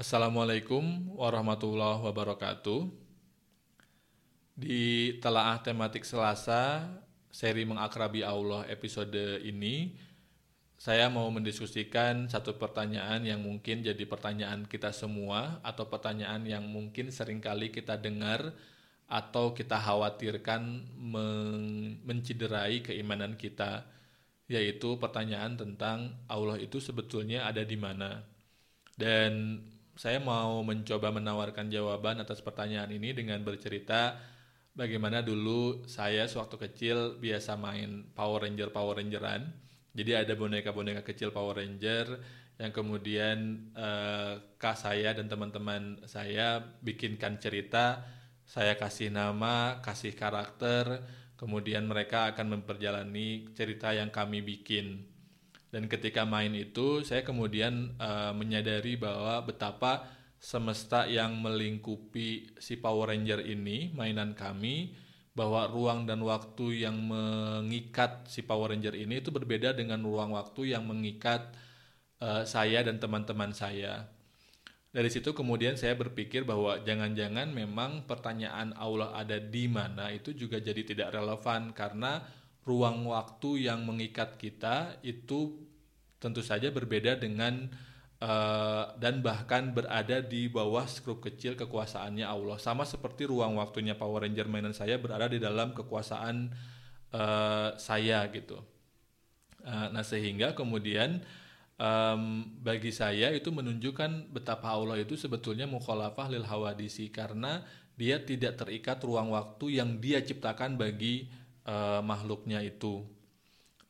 Assalamualaikum warahmatullahi wabarakatuh. Di telaah tematik Selasa, seri mengakrabi Allah episode ini, saya mau mendiskusikan satu pertanyaan yang mungkin jadi pertanyaan kita semua atau pertanyaan yang mungkin sering kali kita dengar atau kita khawatirkan men menciderai keimanan kita, yaitu pertanyaan tentang Allah itu sebetulnya ada di mana. Dan saya mau mencoba menawarkan jawaban atas pertanyaan ini dengan bercerita bagaimana dulu saya sewaktu kecil biasa main Power Ranger Power Rangeran. Jadi ada boneka-boneka kecil Power Ranger yang kemudian eh, kak saya dan teman-teman saya bikinkan cerita, saya kasih nama, kasih karakter, kemudian mereka akan memperjalani cerita yang kami bikin. Dan ketika main itu, saya kemudian uh, menyadari bahwa betapa semesta yang melingkupi si Power Ranger ini, mainan kami, bahwa ruang dan waktu yang mengikat si Power Ranger ini itu berbeda dengan ruang waktu yang mengikat uh, saya dan teman-teman saya. Dari situ kemudian saya berpikir bahwa jangan-jangan memang pertanyaan Allah ada di mana itu juga jadi tidak relevan karena ruang waktu yang mengikat kita itu tentu saja berbeda dengan uh, dan bahkan berada di bawah skrup kecil kekuasaannya Allah. Sama seperti ruang waktunya Power Ranger mainan saya berada di dalam kekuasaan uh, saya gitu. Uh, nah sehingga kemudian um, bagi saya itu menunjukkan betapa Allah itu sebetulnya mukhalafah lil hawadisi. Karena dia tidak terikat ruang waktu yang dia ciptakan bagi uh, makhluknya itu.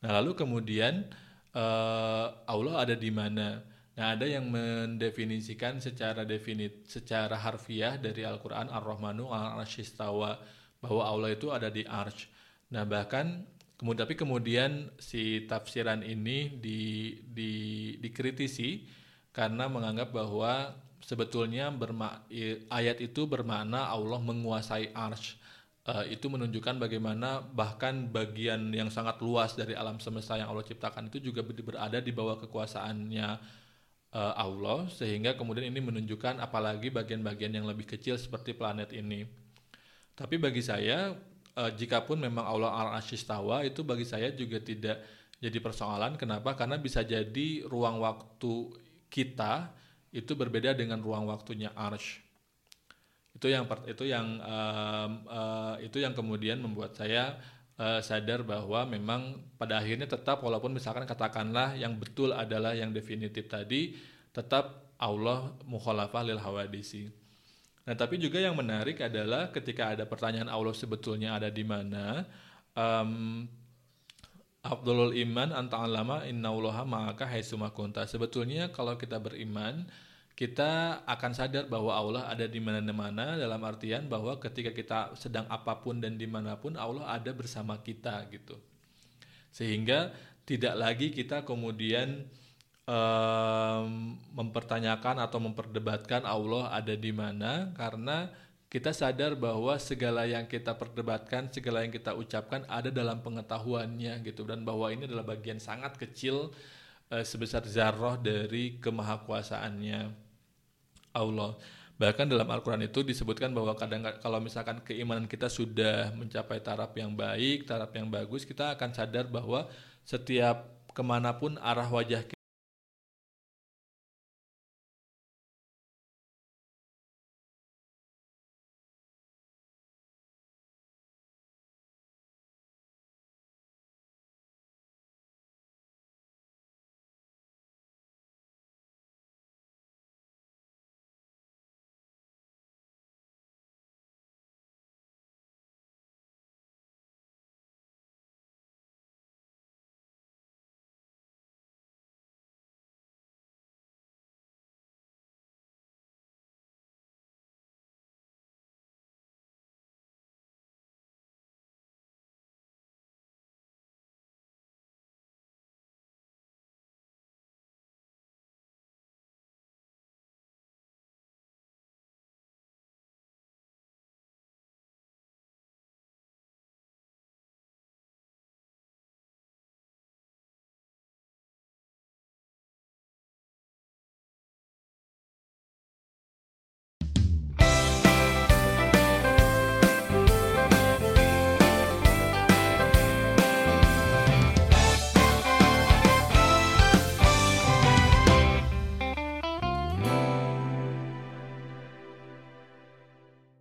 Nah, lalu kemudian uh, Allah ada di mana? Nah, ada yang mendefinisikan secara definit secara harfiah dari Al-Qur'an Ar-Rahmanu al-Arshistawa bahwa Allah itu ada di Arsh. Nah, bahkan kemudian tapi kemudian si tafsiran ini di, di dikritisi karena menganggap bahwa sebetulnya ayat itu bermakna Allah menguasai Arsh uh, itu menunjukkan bagaimana bahkan bagian yang sangat luas dari alam semesta yang Allah ciptakan itu juga berada di bawah kekuasaannya uh, Allah sehingga kemudian ini menunjukkan apalagi bagian-bagian yang lebih kecil seperti planet ini. Tapi bagi saya uh, jikapun memang Allah al-ashistawa itu bagi saya juga tidak jadi persoalan. Kenapa? Karena bisa jadi ruang waktu kita itu berbeda dengan ruang waktunya arsh itu yang itu yang um, uh, itu yang kemudian membuat saya uh, sadar bahwa memang pada akhirnya tetap walaupun misalkan katakanlah yang betul adalah yang definitif tadi tetap Allah mukhalafah lil hawadisi. Nah, tapi juga yang menarik adalah ketika ada pertanyaan Allah sebetulnya ada di mana um, Abdulul iman anta alama innallaha ma'aka haitsuma kunta. Sebetulnya kalau kita beriman kita akan sadar bahwa Allah ada di mana-mana dalam artian bahwa ketika kita sedang apa pun dan di mana pun Allah ada bersama kita gitu sehingga tidak lagi kita kemudian um, mempertanyakan atau memperdebatkan Allah ada di mana karena kita sadar bahwa segala yang kita perdebatkan, segala yang kita ucapkan ada dalam pengetahuannya gitu dan bahwa ini adalah bagian sangat kecil uh, sebesar zarroh dari kemahakuasaannya. Allah. Bahkan dalam Al-Quran itu disebutkan bahwa kadang kalau misalkan keimanan kita sudah mencapai taraf yang baik, taraf yang bagus, kita akan sadar bahwa setiap ke mana pun arah wajah kita